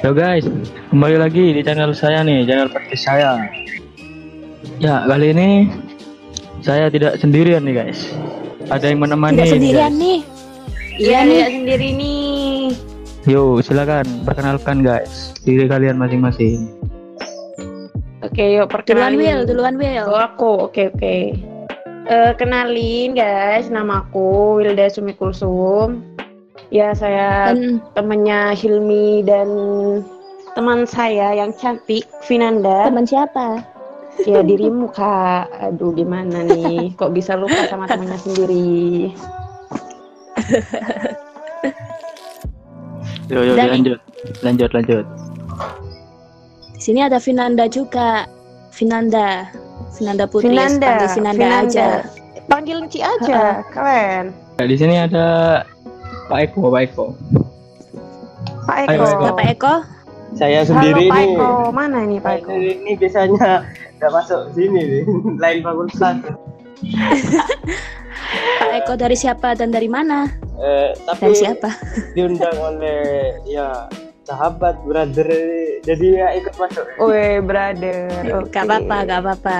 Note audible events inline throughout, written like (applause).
Halo guys, kembali lagi di channel saya nih, channel podcast saya. Ya, kali ini saya tidak sendirian nih guys. Ada yang menemani. Tidak sendirian guys. nih. Iya, nih. tidak sendiri nih. Yo, silakan perkenalkan guys diri kalian masing-masing. Oke, yuk Duluan perkenalin. Will, duluan Will. Oh, aku. Oke, oke. Eh, kenalin guys, nama aku Wilda Sumi Kulsum. Ya, saya Dan temannya Hilmi dan teman saya yang cantik, Vinanda. teman siapa? Ya, dirimu, Kak. Aduh, gimana nih? Kok bisa lupa sama temannya sendiri? Yo yo Dan- lanjut. Lanjut lanjut. Di sini ada Vinanda juga. Vinanda. Vinanda Putri. Vinanda. Panggil Vinanda, aja. Panggil Ci aja, keren. Nah, di sini ada Pak Eko, Pak Eko. Pak Ayo, Eko. Eko. Bapak Eko, saya Halo sendiri Pak nih Eko, mana nih Pak Eko? ini biasanya nggak masuk sini nih (laughs) lain fakultas (laughs) Pak Eko dari siapa dan dari mana? eh, tapi Dari siapa? (laughs) diundang oleh ya sahabat brother jadi ya ikut masuk Woi, brother. Oke. Gak apa-apa, gak apa-apa.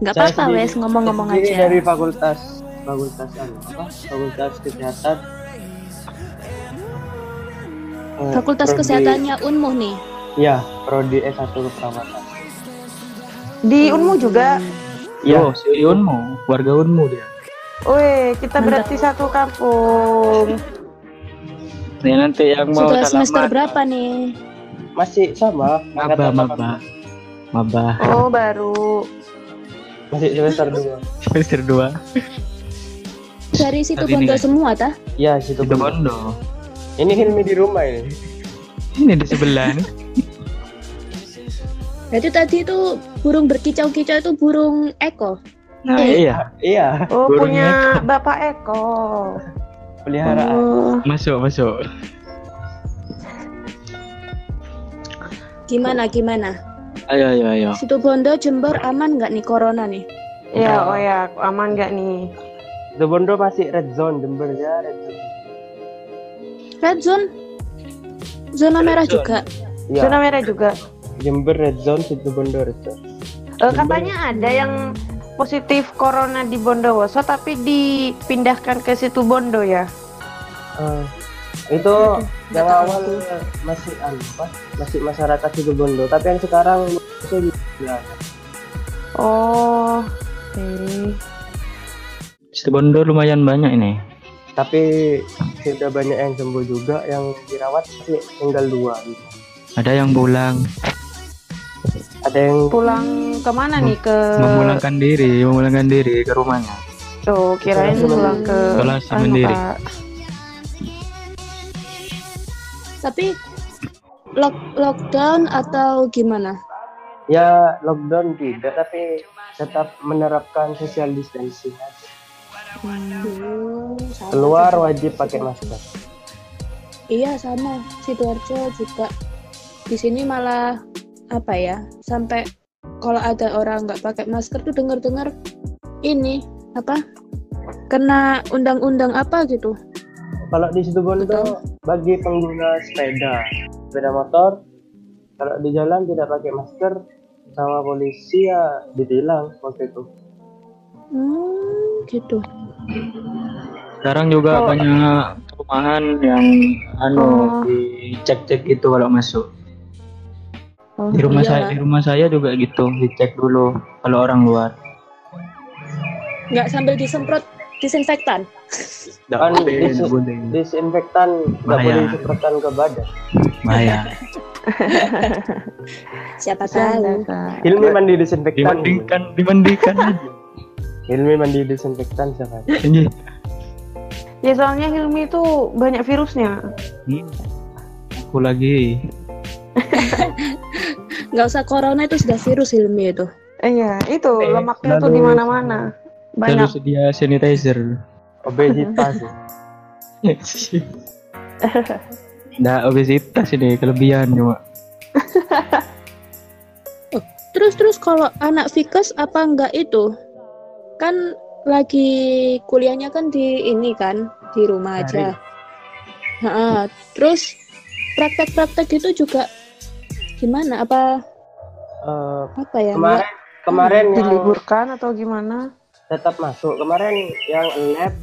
Gak apa-apa wes ngomong-ngomong aja. dari fakultas fakultas anu, apa fakultas kesehatan Eh, Fakultas prodi- Kesehatannya Unmuh nih. ya prodi S1 keperawatan Di Unmu juga. ya Yo, si Unmu, warga Unmu dia. Woi, kita Mantap. berarti satu kampung. Nih nanti yang mau Sudah semester salaman. berapa nih? masih sama Maba, maba. Maba. Oh, baru. masih semester 2 Semester 2. Dari situ Bondo guys. semua tah? ya situ Itu bener. Bondo. Ini Hilmi di rumah ini Ini di sebelah nih. Jadi tadi itu burung berkicau-kicau itu burung Eko. Nah, iya. iya Oh, Burungnya punya Bapak Eko. peliharaan Oh. Masuk, masuk. Gimana gimana? Ayo, ayo, ayo. Situ Bondo Jember aman nggak nih corona nih? Ya, oh ya, aman gak nih? The Bondo masih red zone Jember ya red zone Red zone? Zona merah zone. juga. ya Zona merah juga. Jember red zone situ Bondo red zone Eh, katanya ada yang positif corona di Bondowoso tapi dipindahkan ke situ Bondo ya. Eh, itu yang awal masih apa masih masyarakat situ Bondo tapi yang sekarang masih. Oh. Oke. Situ Bondo lumayan banyak ini. Tapi sudah banyak yang sembuh juga yang dirawat masih tinggal dua gitu. Ada yang pulang, ada yang Pulang ke mana nih ke? memulangkan diri, memulangkan diri ke rumahnya. Tuh, kirain Isolasi pulang ke Isolasi anu, mandiri. Pak. Tapi lock lockdown atau gimana? ya lockdown tidak tapi tetap menerapkan social distancing Hmm, keluar wajib pakai masker Iya sama. Sidoarjo juga. Di sini malah apa ya? Sampai kalau ada orang nggak pakai masker tuh dengar-dengar ini apa? Kena undang-undang apa gitu? kalau di situ Bondo bagi pengguna sepeda sepeda motor kalau di jalan tidak pakai masker sama polisi ya ditilang waktu itu Hmm, gitu. Sekarang juga Oh. banyak perumahan yang anu Oh. dicek-cek gitu kalau masuk. Oh, Di rumah iyalah. saya di rumah saya juga gitu, dicek dulu kalau orang luar. Nggak sambil disemprot disinfektan. Nggak Kan boleh, dis- boleh. disinfektan nggak boleh disemprotkan ke badan Bahaya. (laughs) Siapa tahu. Hilmi mandi disinfektan Dibandingkan dibandingkan aja. Hilmi mandi disinfektan siapa Ini (laughs) Ya soalnya Hilmi itu banyak virusnya. Hmm. aku lagi (laughs) Nggak usah corona itu sudah virus Hilmi itu. Iya, itu Eh, lemaknya tuh lalu- di mana-mana. Banyak. sedia sanitizer. obesitas (laughs) Nah, obesitas ini kelebihan cuma. Terus terus kalau anak Fikes apa enggak itu? Kan lagi kuliahnya kan di ini kan di rumah aja. Ha, terus praktek-praktek itu juga gimana apa Eh, apa ya kemarin kemarin yang Diliburkan atau gimana? tetap masuk kemarin yang lab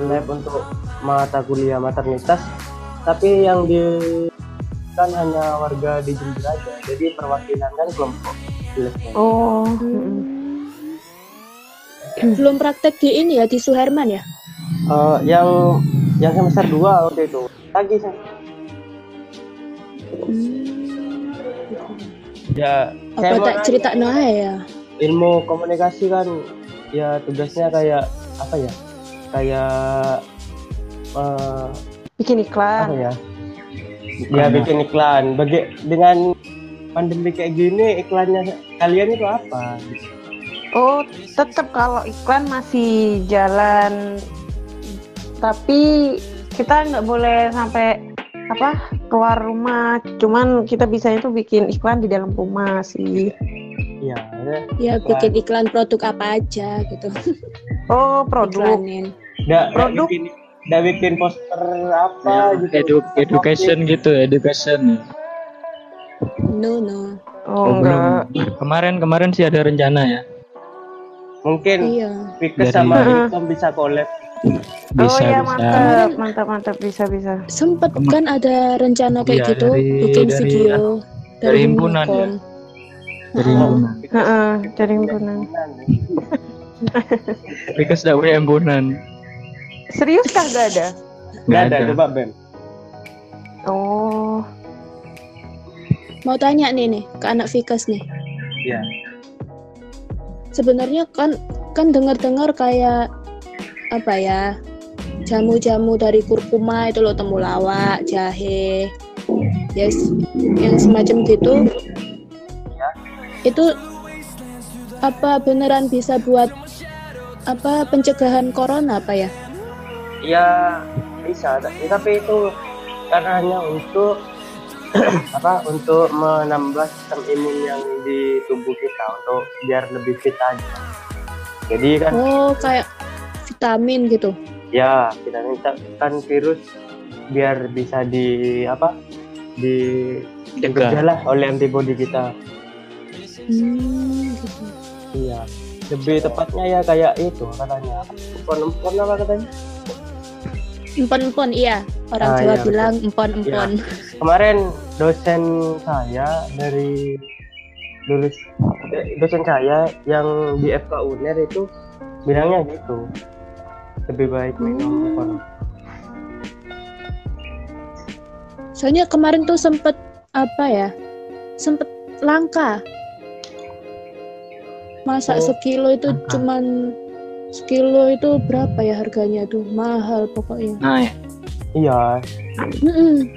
lab untuk mata kuliah maternitas tapi yang di kan hanya warga di Jember aja jadi perwakilan kan kelompok. Oh. nggak- belum praktek di ini ya di Suherman ya? Eh, yang yang semester 2 waktu itu. Lagi saya ya saya apa mau tak nanya, cerita Noah ya? Ilmu komunikasi kan ya tugasnya kayak apa ya? Kayak eh, Bikin apa iklan. ya ya? bikin iklan. Bagi dengan pandemi kayak gini iklannya kalian itu apa Oh, tetap kalau iklan masih jalan, tapi kita nggak boleh sampai apa keluar rumah. Cuman kita bisa itu bikin iklan di dalam rumah sih. ya ya. ya bikin iklan produk apa aja gitu Oh, produk. iklanin Nggak- nggak Produk. bikin nggak bikin poster apa gitu Edu- education gitu education no no Oh, Oh, enggak. belum. kemarin kemarin sih ada rencana ya mungkin iya Dari- sama. (laughs) Ilkom bisa collab oh bisa ya bisa mantap, mantap, mantap, bisa, bisa. sempet Kema- kan ada rencana kayak Iya, gitu dari- bikin dari- video dari himpunan Unicom. ya? dari himpunan Heeh, dari himpunan. (laughs) Rika sudah punya himpunan Serius kah gak ada? nggak ada coba Bem Oh, mau tanya nih nih ke anak Vikas nih ya sebenarnya kan kan dengar-dengar kayak apa ya jamu-jamu dari kurkuma itu loh temulawak jahe yes yang semacam gitu. Itu apa beneran bisa buat apa pencegahan corona apa ya? Ya bisa. Tapi- tapi itu karena hanya untuk (coughs) apa untuk menambah sistem imun yang di tubuh kita untuk biar lebih fit aja. Jadi kan oh kayak vitamin gitu? Ya kita minta kan virus biar bisa di apa di lah oleh antibodi kita. Hmm, gitu. iya lebih tepatnya ya kayak itu katanya. Empon-empon apa katanya empon-empon iya orang Ah, Jawa iya, bilang empon-empon kemarin dosen saya dari lulus eh, dosen saya yang di FK UNER itu bilangnya gitu lebih baik minum empon Soalnya kemarin tuh sempet apa ya? Sempet langka. Masa Oh, sekilo itu langka. cuman sekilo itu berapa ya harganya tuh? Mahal pokoknya. nah ya. iya Mm-mm.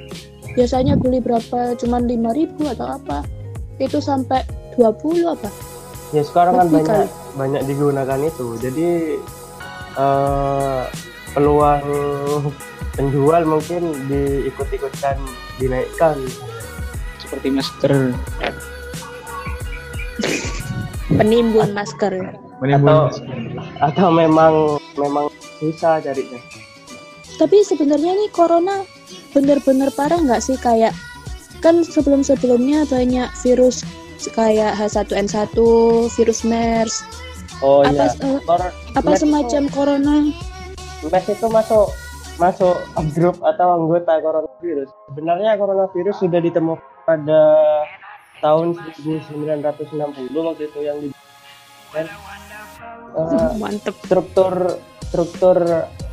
Biasanya beli berapa? Cuman 5000 atau apa? Itu sampai 20 apa? ya sekarang kan banyak banyak digunakan itu jadi eh, peluang penjual mungkin diikut-ikutkan dinaikkan seperti masker Penimbun masker. Menimbun Atau- atau memang memang susah carinya. Tapi sebenarnya nih corona bener-bener parah nggak sih? Kayak kan sebelum-sebelumnya banyak virus kayak H1N1, virus MERS, oh apa iya Kor- apa MERS semacam corona. MERS itu masuk masuk grup atau anggota coronavirus. Sebenarnya coronavirus sudah ditemukan pada tahun 1960 waktu itu yang di eh, (laughs) Mantep. struktur struktur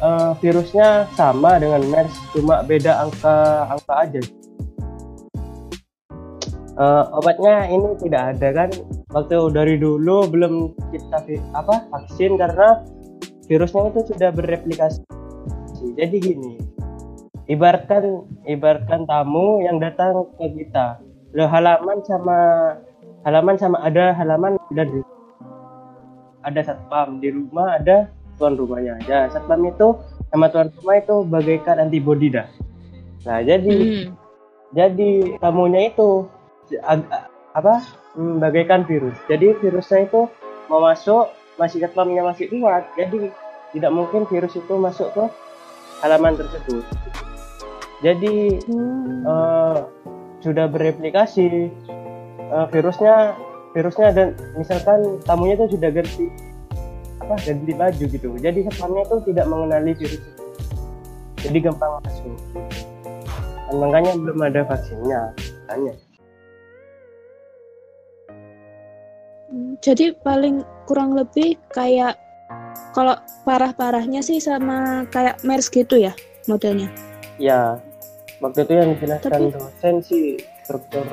eh, virusnya sama dengan MERS cuma beda angka angka aja. Eh, obatnya ini tidak ada kan waktu dari dulu belum kita apa vaksin karena virusnya itu sudah bereplikasi. Jadi gini, ibaratkan ibaratkan tamu yang datang ke kita. Loh, halaman sama halaman sama ada halaman dan ada satpam di rumah ada tuan rumahnya aja. Satpam itu sama tuan rumah itu bagaikan antibodi dah. Nah, jadi Hmm. jadi tamunya itu apa hmm, bagaikan virus jadi virusnya itu mau masuk masih satpamnya masih kuat jadi tidak mungkin virus itu masuk ke halaman tersebut jadi Hmm. eh, sudah bereplikasi eh, virusnya virusnya dan misalkan tamunya itu sudah ganti apa ganti baju gitu jadi spamnya itu tidak mengenali virus itu. jadi gampang masuk dan makanya belum ada vaksinnya Hmm, Jadi paling kurang lebih kayak kalau parah-parahnya sih sama kayak MERS gitu ya modelnya. ya waktu itu yang dijelaskan Tapi- dosen sih struktur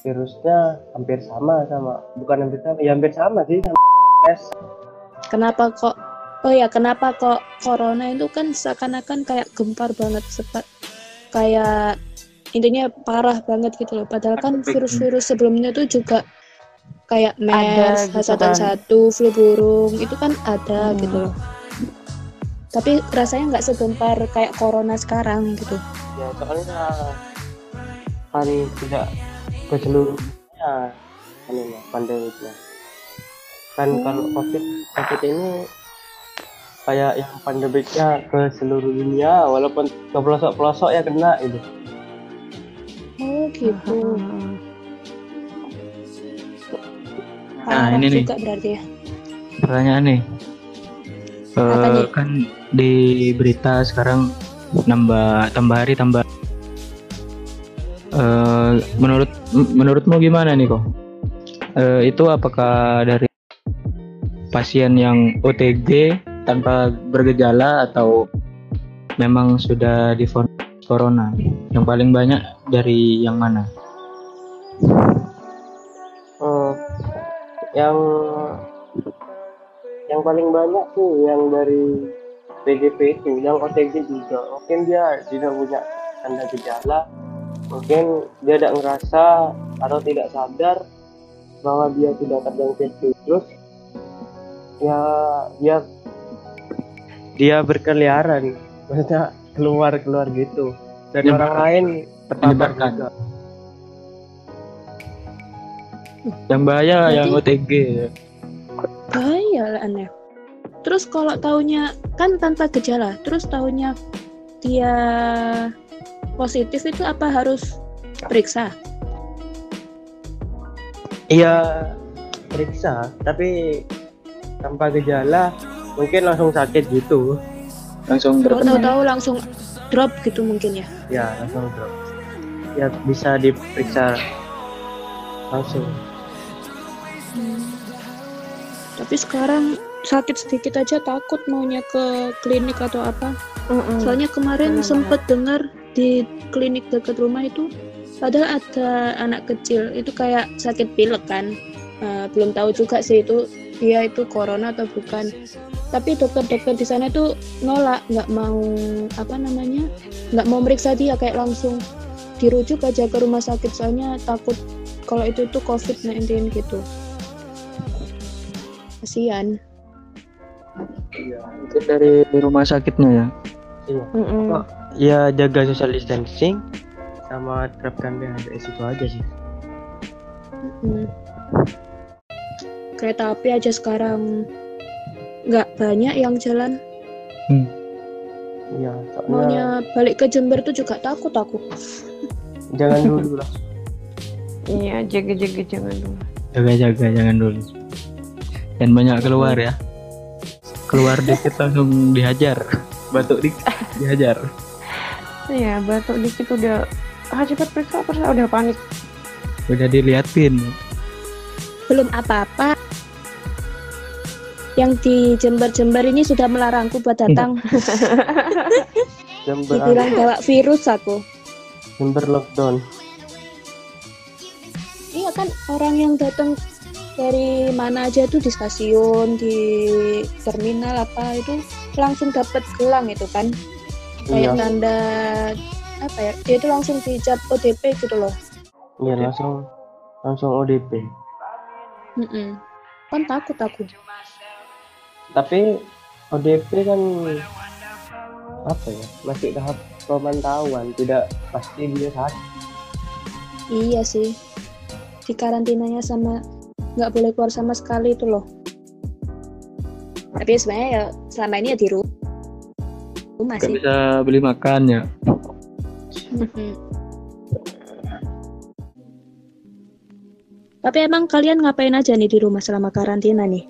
virusnya hampir sama sama bukan hampir sama ya hampir sama sih sama MERS Kenapa kok Oh ya, kenapa kok corona itu kan seakan-akan kayak gempar banget sepat kayak intinya parah banget gitu loh. Padahal kan virus-virus sebelumnya tuh juga kayak MERS, gitu H1N1, flu burung itu kan ada gitu loh. Tapi rasanya nggak segempar kayak corona sekarang gitu. ya soalnya kan tidak ke seluruh dunia anunya pandemiknya kan kalau covid covid ini kayak yang pandemiknya ke seluruh dunia walaupun ke pelosok pelosok ya kena itu Oh gitu. Nah, ini nih. berarti ya. pertanyaan nih Eh, nih? kan di berita sekarang nambah tambah hari tambah Eh, menurut menurutmu gimana nih kok Eh, itu apakah dari pasien yang OTG tanpa bergejala atau memang sudah divonis corona? Yang paling banyak dari yang mana? Hmm, yang yang paling banyak tuh yang dari PDP itu yang OTG juga. Mungkin dia tidak punya tanda gejala mungkin dia tidak ngerasa atau tidak sadar bahwa dia tidak terjangkit virus. Ya dia dia berkeliaran. Maksudnya keluar keluar gitu. Dan orang lain terpapar juga. Yang bahaya Berarti- yang OTG Bahaya lah aneh. Terus kalau taunya kan tanpa gejala, terus taunya dia positif itu apa harus periksa? Iya periksa, tapi tanpa gejala mungkin langsung sakit gitu. langsung Kalau terkena tahu-tahu langsung drop gitu mungkin ya. Ya langsung drop. Ya bisa diperiksa langsung. Tapi sekarang sakit sedikit aja takut maunya ke klinik atau apa. Mm-mm. Soalnya kemarin Benar-benar. sempet dengar di klinik dekat rumah itu padahal ada anak kecil itu kayak sakit pilek kan. Eh, belum tahu juga sih itu dia itu corona atau bukan. Tapi dokter-dokter di sana itu nolak, nggak mau apa namanya, nggak mau meriksa dia kayak langsung dirujuk aja ke rumah sakit soalnya takut kalau itu tuh COVID-19 gitu. Kasihan. Mungkin dari rumah sakitnya ya Iya. Mm-mm. Kok ya jaga social distancing sama terapkan PHBS itu aja sih. Hmm. Kereta api aja sekarang nggak banyak yang jalan. Iya, soalnya Maunya balik ke Jember tuh juga takut aku. jangan dulu lah. Iya, jaga-jaga jangan dulu. jaga-jaga jangan dulu dan banyak keluar ya keluar dikit langsung dihajar batuk dikit dihajar Iya, batuk dikit udah ah cepat periksa periksa udah panik. udah diliatin Belum apa-apa. Yang di Jember-Jember ini sudah melarangku buat datang. (laughs) Jember, Dibilang bawa virus aku. Jember lockdown. Iya kan orang yang datang dari mana aja tuh di stasiun, di terminal apa itu langsung dapat gelang itu kan. Iya, Kayak tanda apa ya? Dia itu langsung dicap ODP gitu loh. iya langsung langsung ODP. Mm-mm. Kan takut aku. Tapi ODP kan apa ya masih tahap pemantauan tidak pasti dia sakit Iya sih. Di karantinanya sama nggak boleh keluar sama sekali itu loh. Tapi sebenarnya ya selama ini ya di ru- rumah nggak sih. bisa beli makan ya. (laughs) Tapi emang kalian ngapain aja nih di rumah selama karantina nih?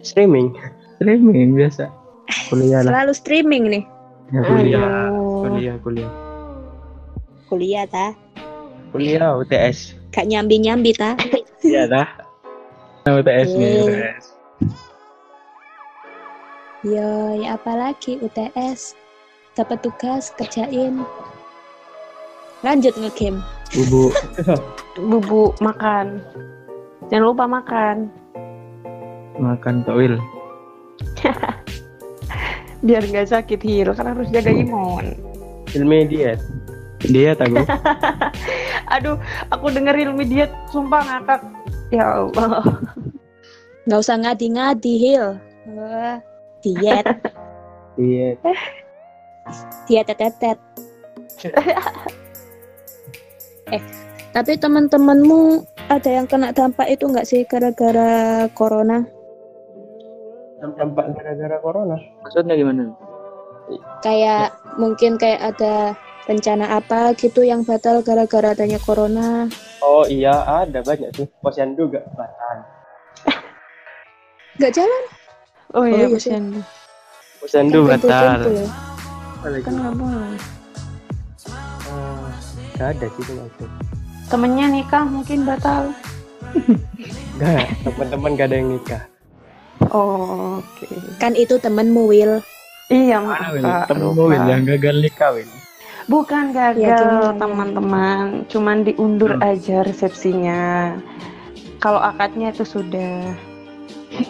Streaming. Streaming biasa. (laughs) Kuliah lah. Selalu streaming nih. Ya, kuliah. Aduh. Kuliah, kuliah. Kuliah ta? Kuliah UTS. Gak nyambi-nyambi ta? Iya dah. Nah, UTS nih, Eh. UTS. Yo, ya apalagi UTS. Dapat tugas, kerjain. Lanjut ngegame. Bubu. Bubu makan. Jangan lupa makan. Makan toil. (laughs) Biar nggak sakit hil kan harus jaga imun. Ilmu diet. Dia tahu. (laughs) Aduh, aku denger ilmu diet sumpah ngakak. Ya Allah. Nggak usah ngadi-ngadi, Hil. Wah, (laughs) diet, Diet. diet tetet. eh, tapi teman-temanmu ada yang kena dampak itu nggak sih gara-gara corona? Dampak gara-gara corona. Maksudnya gimana? Kayak mungkin kayak ada rencana apa gitu yang batal gara-gara adanya corona. Oh iya, ada banyak sih. Posyandu juga batal. Nggak jalan. Oh iya, iya posyandu. Posyandu batal. Kan nggak boleh. Ah, Nggak ada sih itu maksud. Temennya nikah mungkin batal. (laughs) Enggak, teman-teman gak ada yang nikah. Oh, oke. Kan itu temenmu, Will. Iya, Mana maaf, Temenmu lupa. Wil yang gagal nikah Wil. Bukan gagal, Ya, teman-teman. Cuman diundur Hmm. aja resepsinya. Kalau akadnya itu sudah.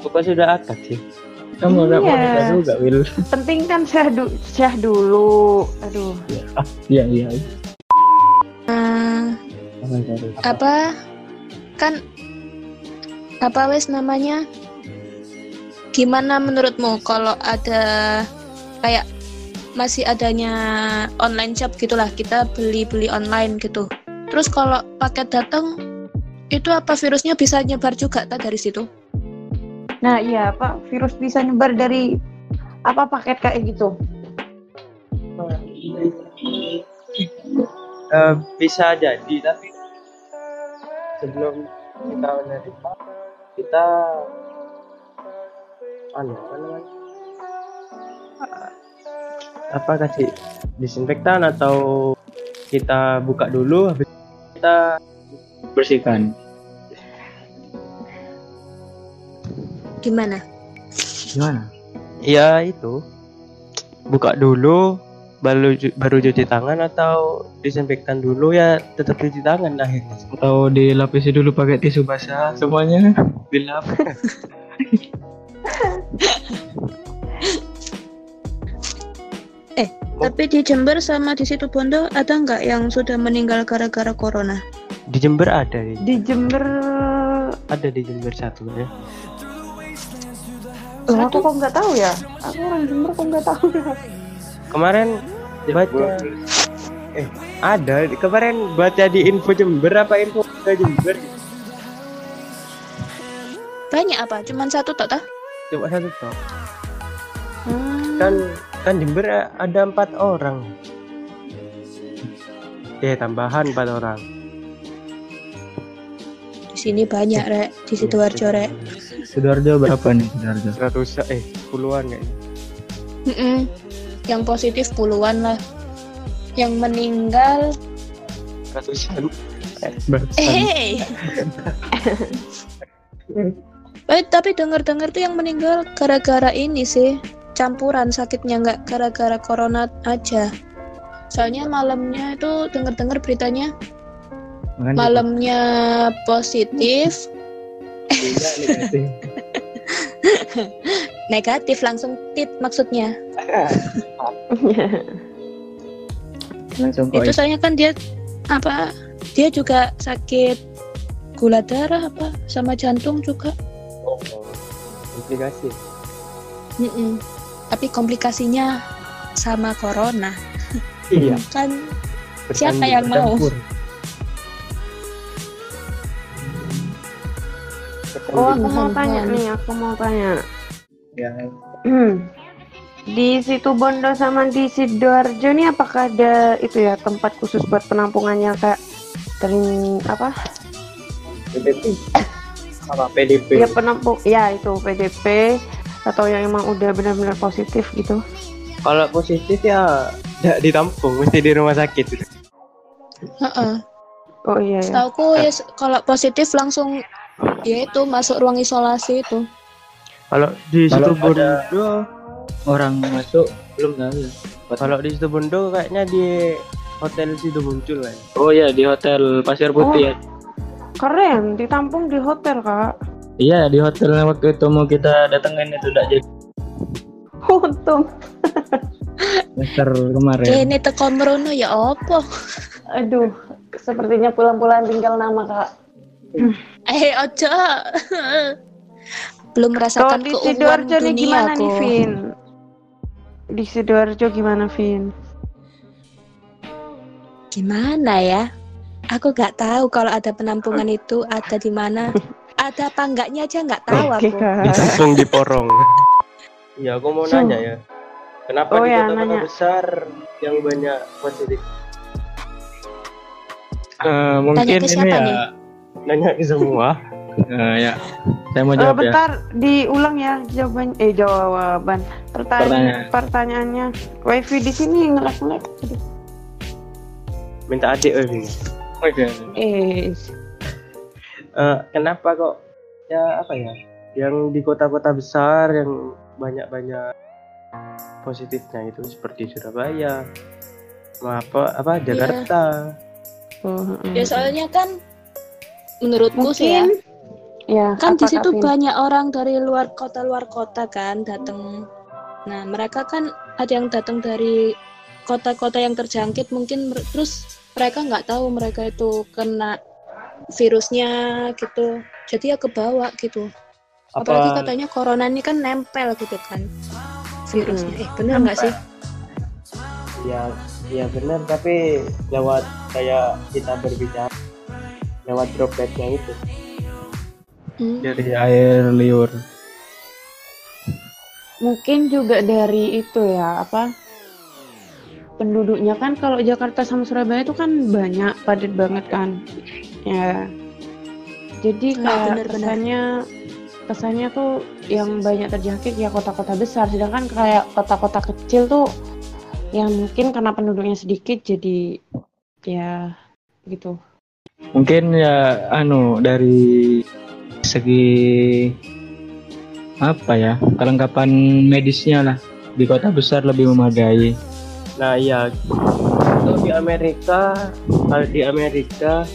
Bukan sudah akad sih. Kamu Iya. nikah juga Wil. (laughs) Penting kan syah, du- syah dulu. Aduh. Iya, iya. Nah, apa kan apa wes namanya gimana menurutmu kalau ada kayak masih adanya online shop gitulah kita beli-beli online gitu terus kalau paket datang itu apa virusnya bisa nyebar juga tak dari situ Nah, iya, Pak, virus bisa nyebar dari apa paket kayak gitu? Eh, bisa jadi tapi sebelum kita menerima kita anu apa namanya apa kasih disinfektan atau kita buka dulu habis kita Bersihkan. Gimana Gimana? ya itu buka dulu baru baru cuci tangan atau disinfektan dulu ya tetap cuci tangan akhirnya Atau dilapisi dulu pakai tisu basah semuanya? Dilap. (laughs) tapi di Jember sama di situ Bondo ada nggak yang sudah meninggal gara-gara corona di Jember ada di- Di Jember ada di Jember satu ya Loh, aku kok nggak tahu ya? Aku orang Jember kok nggak tahu ya? kemarin baca eh ada. Kemarin baca di info Jember apa info ke Jember? Banyak apa? Cuman satu tok tah cuma satu toh Hmm. kan kan Jember ada empat orang. Eh tambahan empat orang sini banyak rek. Di sidoarjo rek. Sidoarjo berapa nih Sidoarjo? seratus eh puluhan kayaknya. Mm-mm. yang positif puluhan lah. Yang meninggal ratusan. Eh eh tapi dengar-dengar tuh yang meninggal gara-gara ini sih. Campuran sakitnya nggak gara-gara corona aja. Soalnya malamnya itu dengar-dengar beritanya Makanya malamnya positif. Negatif. (laughs) negatif langsung tit maksudnya. (laughs) Langsung itu soalnya kan dia apa dia juga sakit gula darah apa sama jantung juga. Oh, komplikasi. Mm-mm. tapi komplikasinya sama corona. Iya. (laughs) Kan Siapa yang mau? Oh, aku mau tanya Tuhan. nih, aku mau tanya. Ya, Hmm. Di situ Bondo sama di Sidoarjo nih apakah ada itu ya tempat khusus buat penampungannya kak dari apa PDP apa PDP ya penampung ya itu PDP atau yang emang udah benar-benar positif gitu kalau positif ya tidak ditampung mesti di rumah sakit Heeh. oh iya ya. Setauku ya kalau positif langsung ya itu masuk ruang isolasi itu. kalau di situ Bondo Orang masuk belum tahu ya. kalau di situ Bondo kayaknya di hotel situ muncul kan Oh iya di hotel Pasir Putih ya. keren ditampung di hotel kak Iya di hotel yang waktu itu mau kita datengin itu udah jadi untung semester kemarin. Ini teko merono ya opo? aduh sepertinya pulang-pulang tinggal nama kak Eh ojo. (laughs) Belum kalau merasakan di keuangan sidoarjo nih gimana aku. nih Vin di sidoarjo gimana Vin Gimana ya? Aku nggak tahu kalau ada penampungan itu ada di mana. Ada apa enggaknya aja nggak tahu oke aku. ditampung di porong (laughs) iya aku mau So. nanya ya kenapa Oh di ya, kota-kota nanya. besar yang banyak positif Eh, mungkin ini ya. nih? Nanya ke semua eh, ya. Saya mau Eh, jawab ya. bentar diulang ya jawaban eh jawaban pertanyaan Pertanyaan. pertanyaannya wifi di sini ngelak ngelak minta adik. Oh, iya. eh Eh, kenapa kok ya apa ya yang di kota-kota besar yang banyak-banyak positifnya itu seperti Surabaya apa apa Jakarta oh, mm. Ya soalnya kan menurutku sih ya, ya kan di situ banyak orang dari luar kota luar kota kan datang. Nah mereka kan ada yang datang dari kota-kota yang terjangkit mungkin terus mereka nggak tahu mereka itu kena virusnya gitu. Jadi ya kebawa gitu. Apalagi apa katanya corona ini kan nempel gitu kan virusnya. Eh bener nggak sih? ya ya benar tapi lewat kayak kita berbicara lewat dropletnya itu Hmm. Dari air liur. mungkin juga dari itu ya apa penduduknya kan kalau Jakarta sama Surabaya itu kan banyak padat banget kan ya jadi Nah, kayak bener-bener. kesannya kesannya tuh yang banyak terjangkit ya kota-kota besar sedangkan kayak kota-kota kecil tuh yang mungkin karena penduduknya sedikit jadi ya gitu Mungkin ya anu dari segi apa ya kelengkapan medisnya lah. Di kota besar lebih memadai. nah iya. Kalau di Amerika kalau di Amerika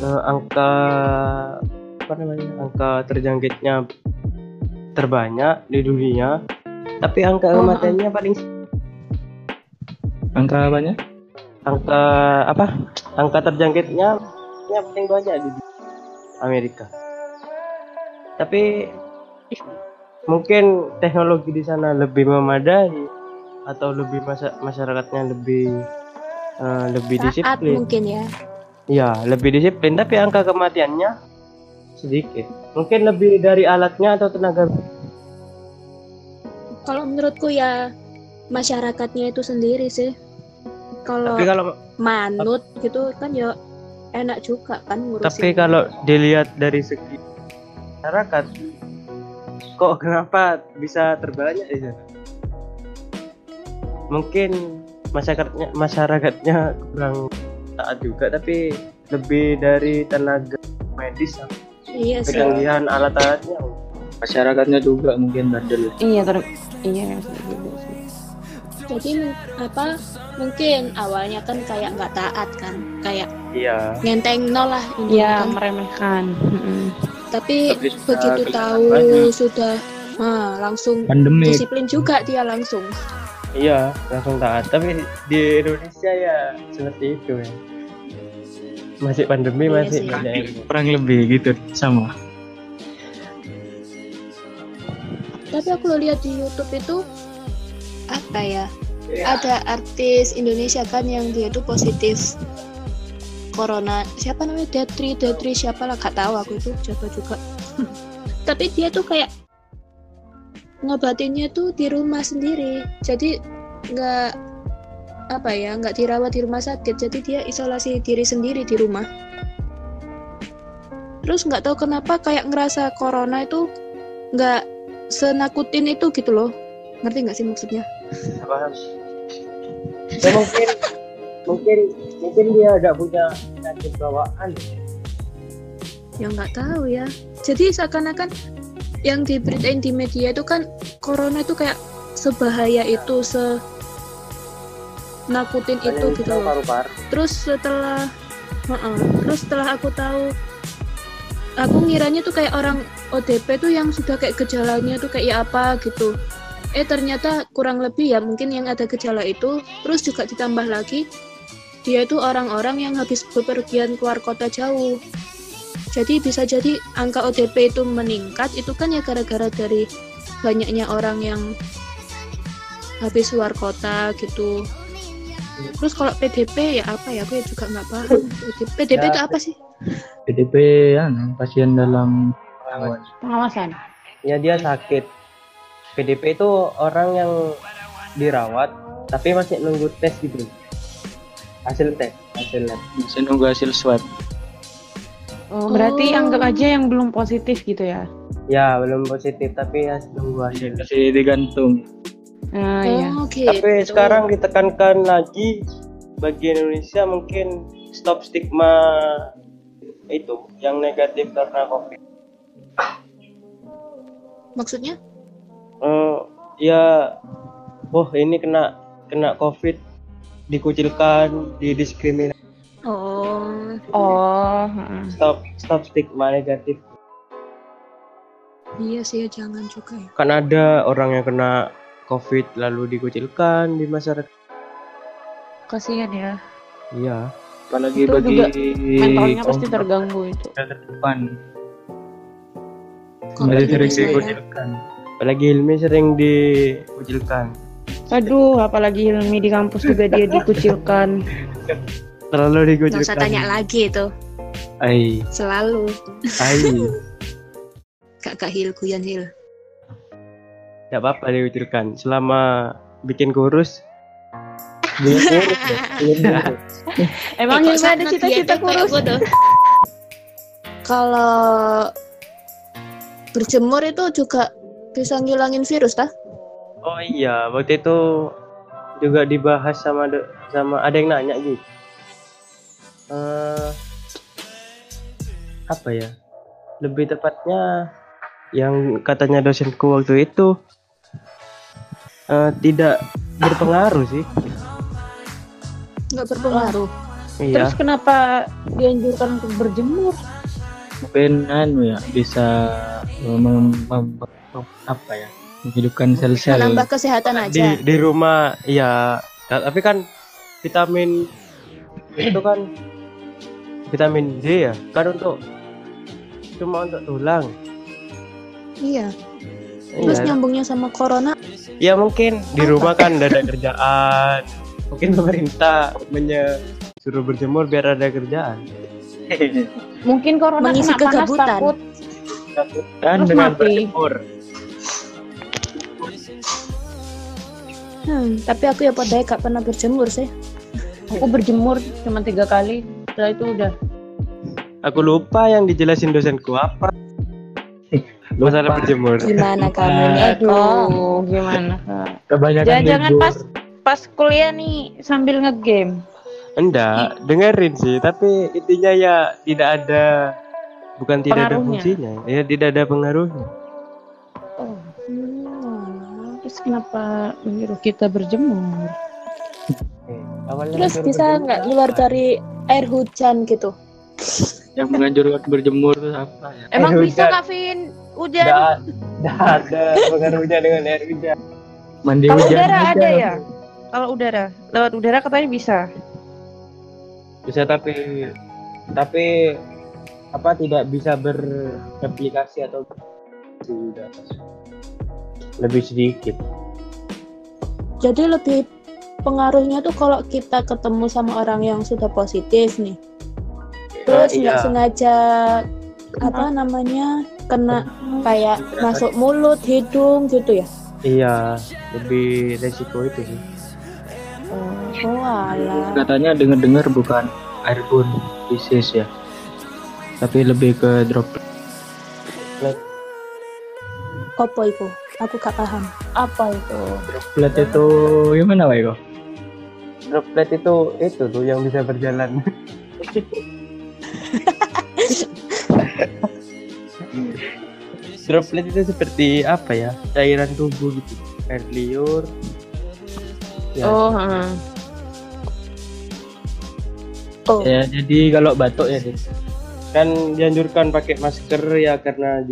eh, angka apa namanya angka terjangkitnya terbanyak di dunia. Tapi angka Oh, kematiannya paling Angka banyak? angka apa? Angka terjangkitnya nya paling banyak di Amerika tapi mungkin teknologi di sana lebih memadai atau lebih masa masyarakatnya lebih eh, lebih Saat disiplin mungkin ya. ya lebih disiplin tapi angka kematiannya sedikit mungkin lebih dari alatnya atau tenaga Kalau menurutku ya masyarakatnya itu sendiri sih. Kalau tapi kalau manut gitu kan ya enak juga kan ngurusin. tapi kalau dilihat dari segi masyarakat kok kenapa bisa terbanyak di sana mungkin masyarakatnya masyarakatnya kurang taat juga tapi lebih dari tenaga medis sama iya sih. kecanggihan alat-alatnya Masyarakatnya juga mungkin bandel. iya ter iya sih. Jadi apa mungkin awalnya kan kayak nggak taat kan, kayak iya ngenteng nol lah ini Iya kan. meremehkan Mm-mm. Tapi Tapi begitu tahu banyak. sudah ah, langsung Pandemi. disiplin juga dia langsung. iya langsung taat tapi di Indonesia ya seperti itu ya masih pandemi Iya masih sih. banyak yang Kurang lebih gitu sama. Tapi aku lihat di YouTube itu apa ya? Ada artis Indonesia kan yang dia itu positif corona. Siapa namanya? Detri, Detri siapa lah gak tahu aku itu siapa juga. (laughs) Tapi dia tuh kayak ngobatinnya tuh di rumah sendiri. Jadi nggak apa ya nggak dirawat di rumah sakit jadi dia isolasi diri sendiri di rumah terus nggak tahu kenapa kayak ngerasa corona itu nggak senakutin itu gitu loh ngerti nggak sih maksudnya paham ya mungkin mungkin mungkin dia ada punya penyakit bawaan. Ya nggak tahu ya. Jadi seakan-akan yang diberitain di media itu kan corona itu kayak sebahaya itu se nakutin itu gitu loh. terus setelah Heeh. terus setelah aku tahu aku ngiranya tuh kayak orang ODP tuh yang sudah kayak gejalanya tuh kayak apa gitu eh ternyata kurang lebih ya mungkin yang ada gejala itu. Terus juga ditambah lagi dia itu orang-orang yang habis bepergian keluar kota jauh. Jadi bisa jadi angka ODP itu meningkat. Itu kan ya gara-gara dari banyaknya orang yang habis luar kota gitu. Terus kalau PDP ya apa ya? Aku ya juga nggak paham. PDP Ya, itu apa sih? PDP ya pasien dalam pengawasan. Ya dia sakit PDP itu orang yang dirawat tapi masih nunggu tes gitu. Hasil tes hasil lab. Masih nunggu hasil swab. oh, berarti Oh. anggap aja yang belum positif gitu ya? Ya belum positif tapi ya nunggu hasil. Masih digantung. nah iya. Oh gitu. Tapi sekarang ditekankan lagi bagi Indonesia mungkin stop stigma itu yang negatif karena covid. Maksudnya Eh, ya oh ini kena kena covid dikucilkan didiskriminasi. Oh oh heeh. stop stop stigma negatif. Iya sih ya jangan juga ya. Kan ada orang yang kena covid lalu dikucilkan di masyarakat. Kasihan ya. Iya. Apalagi Itu bagi juga mentalnya pasti terganggu itu. Terdepan. Kalau Masih di sering saya- dikucilkan. Apalagi Hilmi sering dikucilkan. Aduh apalagi Hilmi di kampus juga dia (laughs) dikucilkan. Terlalu nggak dikucilkan usah tanya lagi itu. Ai, selalu. Ai, (laughs) kak kak Hil Guyan Hil. Tidak apa-apa dikucilkan. Selama bikin kurus bikin (laughs) kurus ya, kurus. emang Eh, Hilmi ada cita-cita kurus? Kalau berjemur itu juga bisa ngilangin virus tah oh iya waktu itu juga dibahas sama de- sama ada yang nanya gitu. Eh, apa ya? Lebih tepatnya yang katanya dosenku waktu itu eh, tidak berpengaruh sih. Nggak berpengaruh? Iya. Terus kenapa dianjurkan untuk berjemur? Mungkin anu ya bisa mem- mem- mem- apa ya menghidupkan sel-sel. menambah kesehatan di aja. di rumah iya. Ta- tapi kan vitamin itu kan vitamin D ya kan untuk cuma untuk tulang. Iya. Terus iya nyambungnya sama corona? Ya mungkin. Di rumah kan ada kerjaan. Mungkin pemerintah menye suruh berjemur biar ada kerjaan. Mungkin corona Mengisi kena panas kegabutan. takut. Terus dengan mati. berjemur hmm, tapi aku ya pada gak pernah berjemur sih. Aku berjemur cuma tiga kali setelah itu udah. Aku lupa yang dijelasin dosenku apa. Masalah berjemur. Gimana kamu kok aduh gimana? kak kebanyakan jangan-jangan libur. pas pas kuliah nih sambil ngegame. Enggak dengerin sih tapi intinya ya tidak ada bukan tidak ada fungsinya. Ya tidak ada pengaruhnya terus kenapa menyuruh kita berjemur? Awalnya terus bisa nggak luar dari air hujan gitu? Yang menganjurkan berjemur itu apa ya? Emang Eh, bisa kak Vin hujan. Nggak ada. Pengaruhnya dengan air hujan. Mandi kalau hujan udara ada ya? Kalau udara. Lewat udara katanya bisa. Bisa tapi tapi apa tidak bisa berreplikasi atau sudah lebih sedikit. Jadi lebih pengaruhnya tuh kalau kita ketemu sama orang yang sudah positif nih. Terus Eh, nggak iya. sengaja apa namanya kena kayak masuk mulut hidung gitu ya? Iya lebih resiko itu sih. Oh alah katanya dengar-dengar bukan airborne disease ya. Tapi lebih ke droplet. Apa itu? Aku gak paham. Apa itu? Droplet itu gimana wae kok? Droplet itu itu tuh yang bisa berjalan. Droplet itu seperti apa ya? Cairan tubuh gitu. Air liur. Ya. Oh, heeh. Oh, Ya jadi kalau batuk ya. Kan dianjurkan pakai masker ya karena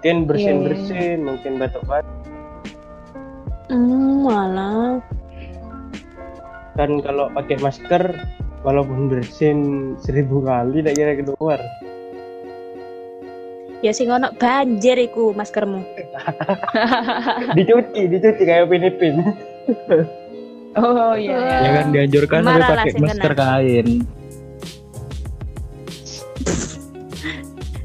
mungkin Iya, bersin-bersin, mungkin batuk-batuk. hmm, malah. Kan kalau pakai masker walaupun bersin seribu kali tidak kira keluar. Ya sing ono banjir iku maskermu. (laughs) dicuci, dicuci kayak pinipin. Oh iya. iya. Ya kan dianjurkan tapi pakai masker kena. kain.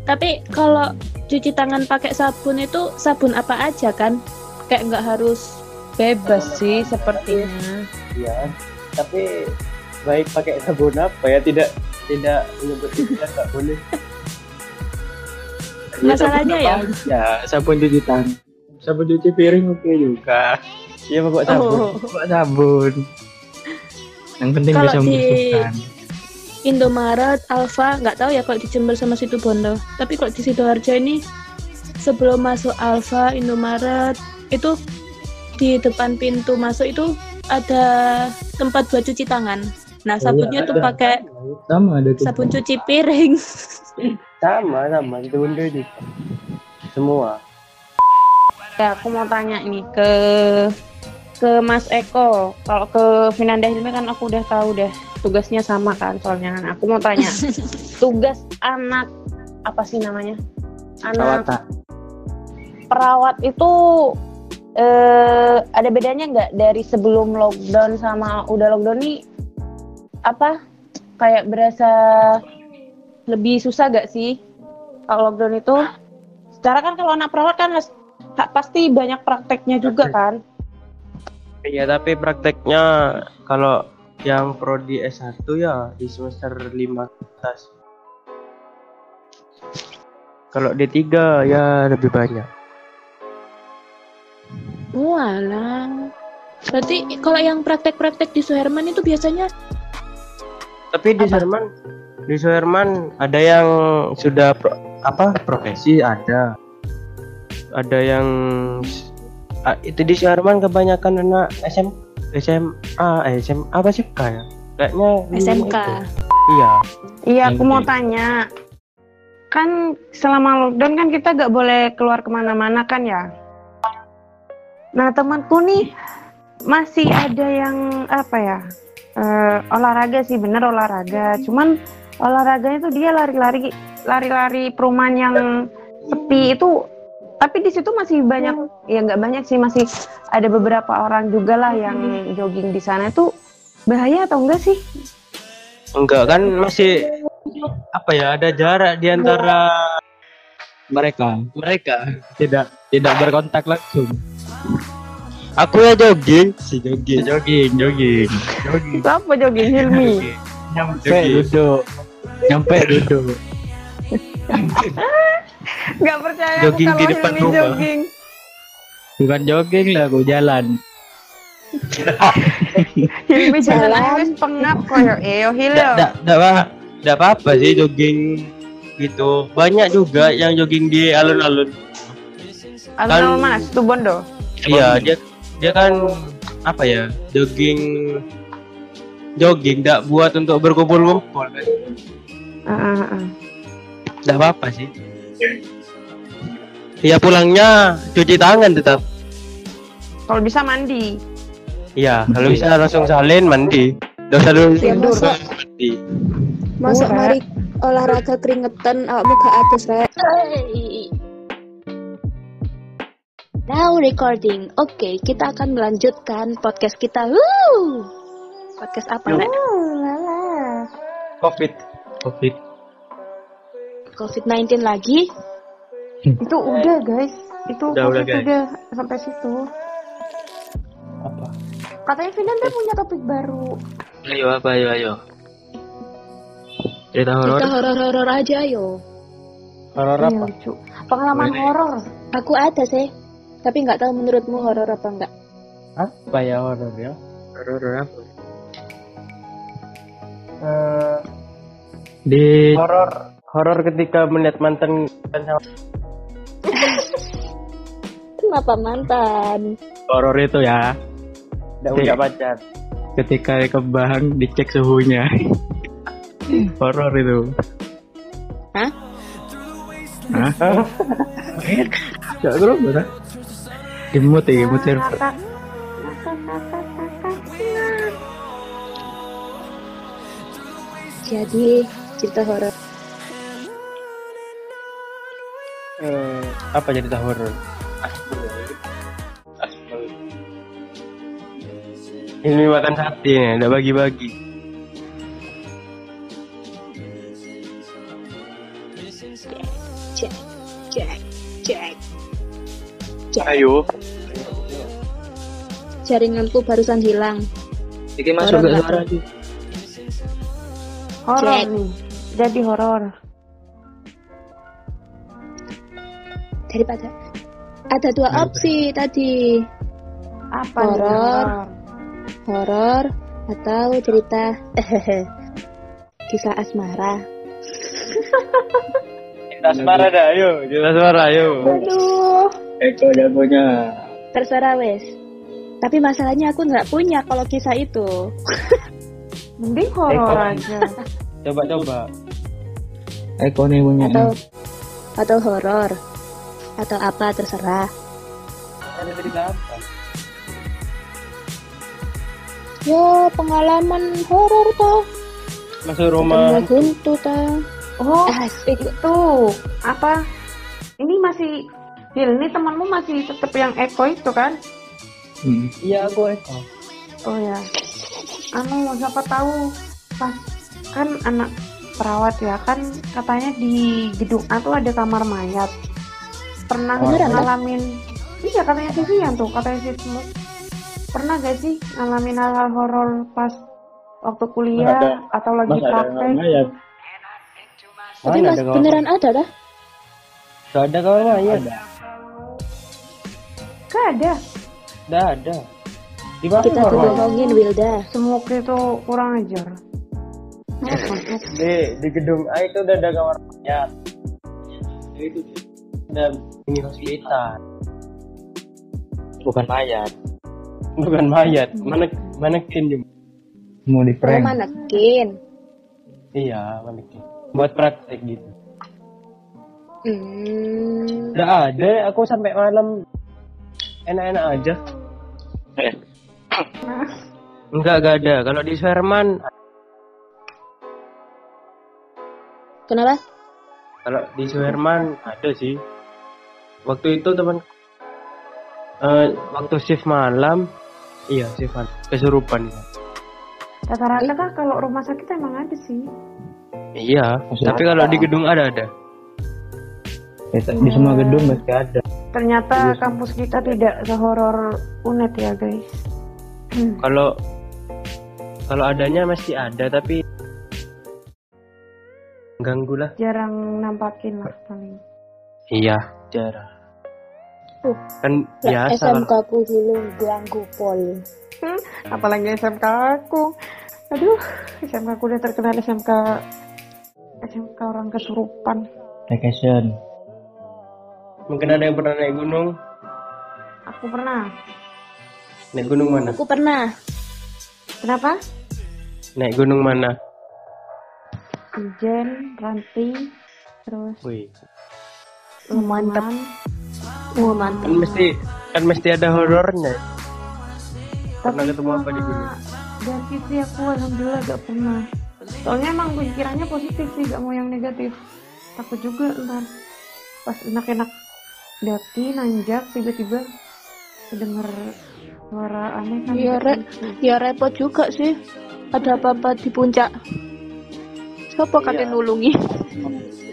Tapi kalau cuci tangan pakai sabun itu sabun apa aja kan? Kayak nggak harus Bebas sih sepertinya. Iya, tapi baik pakai sabun apa ya tidak tidak menyebut tidak nggak boleh. (laughs) Masalahnya ya? Ya sabun cuci tangan. Sabun cuci piring oke juga. Iya bawa sabun. Oh, Bawa sabun. Yang penting Kalau bisa di- membersihkan. Indomaret, Alfa, nggak tahu ya kalau di Jember sama situ Bondo. Tapi kalau di sidoarjo ini sebelum masuk Alfa, Indomaret itu di depan pintu masuk itu ada tempat buat cuci tangan. Nah, sabunnya tuh pakai Sama ada tuh. sabun cuci piring. (laughs) Sama sama itu bunda juga. Semua. Ya, aku mau tanya nih ke ke Mas Eko. Kalau ke Vinanda Hilmi kan aku udah tahu deh tugasnya sama kan soalnya kan. Aku mau tanya (laughs) tugas anak apa sih namanya? Anak Perawatan. perawat itu eh, ada bedanya nggak dari sebelum lockdown sama udah lockdown nih apa kayak berasa lebih susah gak sih kalau lockdown itu secara kan kalau anak perawat kan pasti banyak prakteknya juga kan Iya tapi prakteknya kalau yang prodi S1 ya di semester 5 atas. Kalau D3 ya lebih banyak. Walah. Berarti kalau yang praktek-praktek di Suherman itu biasanya Tapi di Apa? Suherman di Suherman ada yang sudah pro- apa profesi ada. Ada yang ah, itu di Suherman kebanyakan anak SM SMA eh, SMA apa sih kayak kayaknya lima SMK. itu. Iya. iya aku mau tanya kan selama lockdown kan kita gak boleh keluar ke mana-mana kan ya nah temanku nih masih ada yang apa ya eh, olahraga sih bener olahraga cuman olahraganya tuh dia lari-lari lari-lari perumahan yang sepi itu tapi di situ masih banyak ya nggak banyak sih masih ada beberapa orang juga lah yang jogging di sana itu bahaya atau enggak sih Enggak kan masih apa ya ada jarak di antara Mereka mereka. tidak tidak berkontak langsung. Aku ya jogging, si jogging. Jogging, jogging, (laughs) jogging. apa jogging Hilmi Nyampe duduk. Nyampe duduk. (laughs) nggak percaya aku Jogging di kalau depan Hilmi rumah. jogging Bukan jogging lah, aku jalan. (laughs) Hilmi jalan aja pengap koyo eyo Hil Enggak enggak enggak apa enggak apa-apa sih jogging gitu. Banyak juga yang jogging di alun-alun. Alun-alun kan- mana situ Bondo Iya, dia dia kan apa ya? Jogging jogging enggak buat untuk berkumpul-kumpul kan. Ah, ah. Enggak apa-apa sih. Ya pulangnya cuci tangan tetap. kalau bisa mandi Iya, kalau bisa langsung salin mandi. Usah dulu Ya, masa- mandi. Masa Bukan. mari olahraga keringetan awakmu gak atus rek. Now recording. Oke, kita akan melanjutkan podcast kita. Woo! Podcast apa, Rek? Covid. Covid. COVID-19 lagi? itu udah guys itu Udah, udah, Covid guys. udah sampai situ Apa? katanya Vinanda punya topik baru Ayo apa ayo ayo. Cerita horor. Kita horor-horor aja yo. Horor Iya, apa? lucu. Pengalaman horor. Aku ada sih. Tapi nggak tahu menurutmu horor apa enggak. Apa ya horor ya? Horor apa? Eh, Di horor horor ketika melihat mantan Kenapa mantan? horor itu ya. tidak punya pacar. Ketika ke bank dicek suhunya. (laughs) horor itu. Hah? Hah? Terus bener. Imut ya, imut server. Kakak. Kakak, kakak, kakak. Jadi cerita horor. Eh, apa cerita horor? Ini makan sate nih, ada bagi-bagi. Ayo. Jaringanku barusan hilang. Iki masuk nggak suara. Horor nih. Jadi horor. Daripada ada dua opsi tadi. Apa Horor. horor? Atau cerita (laughs) kisah asmara. Kita asmara dah, ayo. Kita asmara, ayo. Aduh, Eko jagonya. terserah wes. Tapi masalahnya aku nggak punya kalau kisah itu. (laughs) Mending horor aja. Coba-coba. Eko nih punya. atau atau horor atau apa terserah. Ada apa? Yo pengalaman horor toh. Masuk Ketemu rumah. hantu toh. Oh, Asik. itu apa? Ini masih Dil, ini temanmu masih tetap yang Eko itu kan? Hmm. Iya, aku Eko. Oh ya. Anu, siapa tahu pas kan anak perawat ya kan katanya di gedung A tuh ada kamar mayat. Pernah Beneran, Mbak? ngalamin? Iya katanya Vivian tuh, katanya si Smut. Pernah gak sih ngalamin hal-hal horor pas waktu kuliah Ada. atau lagi Mas ada praktek? mayat. Tapi mas ada beneran ada dah? Gak ada kamar mayat. Gak ada. Gak ada. Di mana Kita bohongin Wilda. Semua itu kurang ajar. Di, di gedung A itu udah ada kamar mayat. Itu ada ini hospital. Bukan mayat. Bukan mayat. Mana manekin juga. Mau di Oh, prank. manekin. Iya, manekin. Buat praktek gitu. Hmm. Udah ada, aku sampai malam enak-enak aja. Eh. Enggak, enggak ada. Kalau di Sherman, Kenapa? kalau di Sherman ada sih. Waktu itu teman eh waktu shift malam, iya shift malam, kesurupan. Rata-rata kan kalau rumah sakit emang ada sih. Iya, Masih tapi ada. kalau di gedung ada ada. Ya, Di semua gedung pasti ada. Ternyata sih. kampus kita tidak sehoror unet ya guys. Hmm. Kalau kalau adanya masih ada tapi ganggu lah. Jarang nampakin lah paling. Iya, jarang. Uh, Kan Lah, biasa SMK ku dulu ganggu pol. Apalagi SMK aku. Aduh, SMK aku udah terkenal SMK SMK orang kesurupan. Vacation. mungkin ada yang pernah naik gunung. Aku pernah. Naik gunung mana? Aku pernah. Kenapa? Naik gunung mana? Ijen, Ranti, terus Wih, Mantap. Wah, mantap. kan mesti kan mesti ada horornya. Pernah Tapi ketemu apa di gunung? Dari sih aku alhamdulillah gak pernah. Soalnya emang pikirannya positif sih, gak mau yang negatif. Takut juga ntar pas enak-enak daki nanjak tiba-tiba kedenger suara aneh kan. Iya, Rek. Ya repot juga sih. Ada apa-apa di puncak. Siapa Iya. kalian nulungi? (laughs)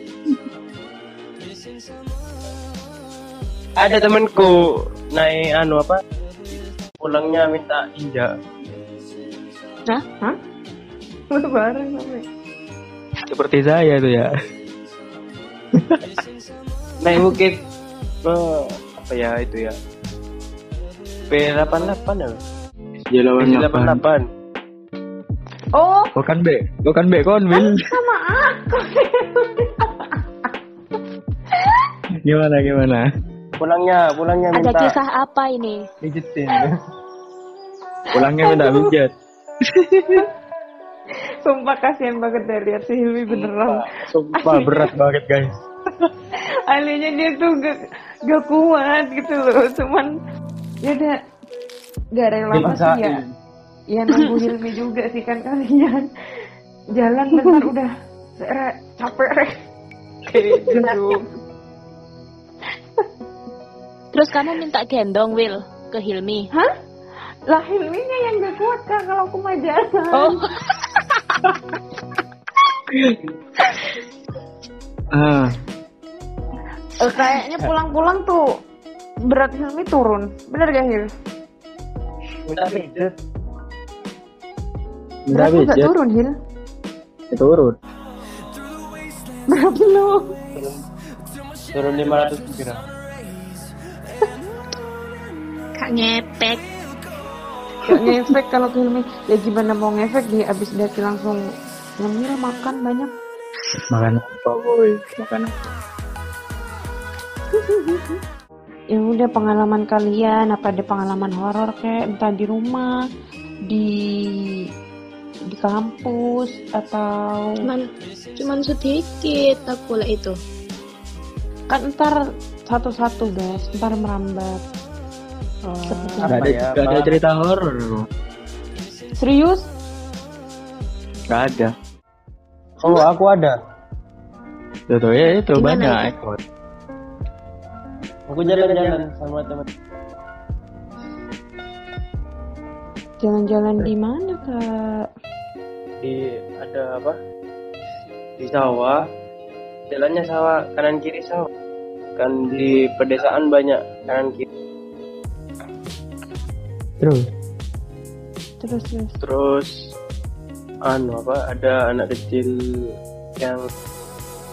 Ada temanku naik anu apa? Pulangnya minta injak. Bareng sampai. Seperti saya tuh ya. naik bukit eh, apa ya itu ya P88 ya Jalawan P88 Oh, Bukan B, bukan B kon Will. sama aku. Gimana gimana? Pulangnya pulangnya Ada minta kisah apa ini? pijetin (laughs) Pulangnya minta pijat. (laughs) Sumpah kasihan banget dari lihat si Hilmi beneran. Sumpah berat banget guys. (laughs) Alinya dia tuh gak, gak kuat gitu loh. Cuman ya udah gak rela pasti ya. Ya nunggu Hilmi juga sih kan kalian. Jalan bentar udah capek re. Kayak gitu. Terus kamu minta gendong Will ke Hilmi. Hah? Lah Hilminya yang gak kuat kan kalau aku mah jalan. Oh, (laughs) Ah, Eh, kayaknya pulang-pulang tuh berat Hilmi turun. Bener gak Hil? pijet Berat lu gak pijat. turun Hil? Turun. Berat lu. turun 500 gram kak ngepek. Gak ngefek kalau Hilmi. Ya gimana mau ngefek dia abis dari langsung ngemil makan banyak. Makan apa boy? Makan? Ya udah pengalaman kalian apa ada pengalaman horor kayak entah di rumah, di di kampus atau Cuman cuman sedikit aku lah itu. kan ntar satu-satu guys, ntar merambat. Seperti Gak Apa ada, ya, gak ada cerita horor. Serius? Gak ada. oh aku ada Tuh, tuh ya itu Gimana banyak. itu? ekor. aku jalan-jalan sama teman Jalan-jalan di mana kak? di ada apa di sawah jalannya sawah kanan kiri sawah kan di pedesaan banyak kanan kiri Terus. Terus terus. terus anu apa ada anak kecil yang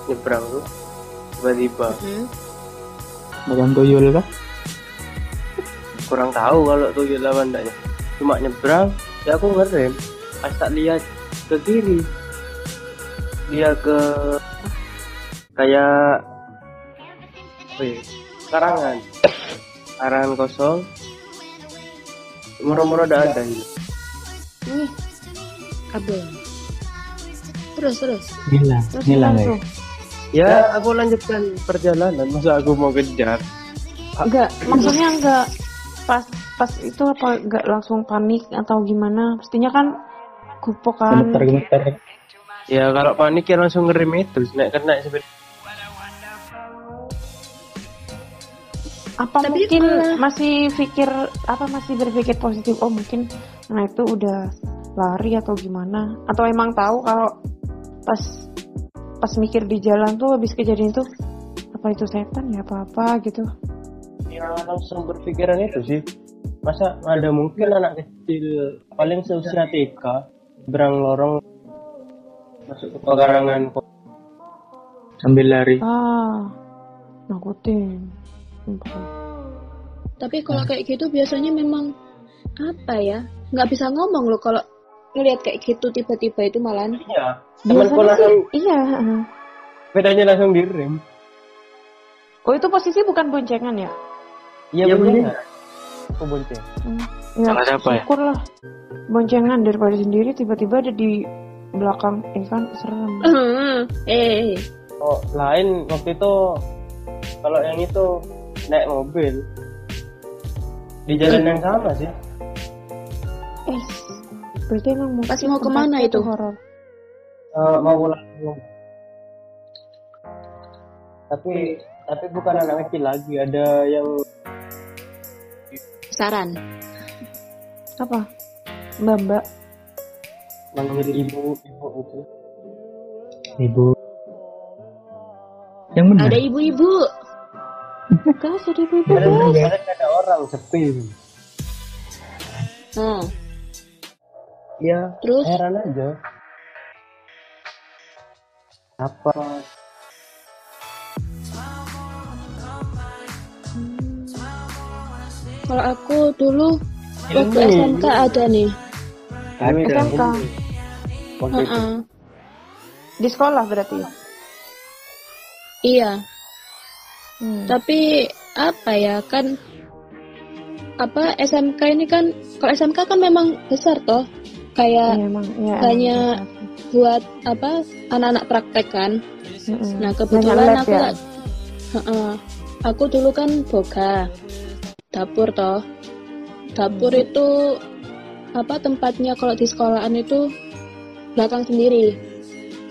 nyebrang tuh tiba-tiba Hmm. Makan tuyul kah? kurang tahu kalau tuh lawan enggaknya cuma nyebrang ya aku ngerem pas tak lihat ke kiri dia ke kayak wih karangan karangan kosong murah-murah udah ada ini Nih. Kabel. Terus terus. Hilang, Terus hilang tuh? ya aku lanjutkan perjalanan masa aku mau kejar Enggak, maksudnya enggak pas pas itu apa enggak langsung panik atau gimana? Pastinya kan gupok kan. Gemeter, gemeter. ya kalau panik ya langsung ngerem itu naik kena sepeda Apa Tapi mungkin kalau- masih pikir apa masih berpikir positif? Oh mungkin nah itu udah lari atau gimana? Atau emang tahu kalau pas pas mikir di jalan tuh habis kejadian itu apa itu setan ya apa apa gitu? ya langsung berpikiran itu sih masa ada mungkin anak kecil paling seusia TK berang lorong masuk ke pekarangan Sambil lari. Ah, nakutin. Sumpah. Tapi kalau kayak gitu biasanya memang apa ya? Nggak bisa ngomong loh kalau ngelihat kayak gitu tiba-tiba itu malahan. iya temanku langsung iya. heeh. sepedanya langsung direm Oh itu posisi bukan boncengan ya? iya Iya, bener aku bonceng Hmm. Ya, Salah siapa ya? syukur lah. Boncengan daripada sendiri tiba-tiba ada di belakang, eh kan serem. eh, oh lain waktu itu kalau yang itu naik mobil di jalan yang sama sih Eh, berarti emang mungkin Pas mau ke mana itu? horor. Eh, mau pulang tapi tapi bukan anak kecil lagi ada yang saran. Apa? Mbak Mbak. manggil ibu ibu itu Ibu. Yang benar. Ada ibu-ibu. Ibu Padahal padahal nggak ada orang sepi Hmm. ya Terus heran aja apa Kalau aku dulu waktu Ini. SMK ada nih. Ini dan SMK. itu. Heeh. Di sekolah berarti. Iya, Hmm. tapi apa ya kan apa SMK ini kan kalau SMK kan memang besar toh kayak emang, ya, banyak emang. buat apa anak-anak praktek kan. Mm-mm. Nah Banyak kebetulan aku ya? lah- Heeh. aku dulu kan boga dapur toh. Dapur itu apa tempatnya kalau di sekolahan itu belakang sendiri.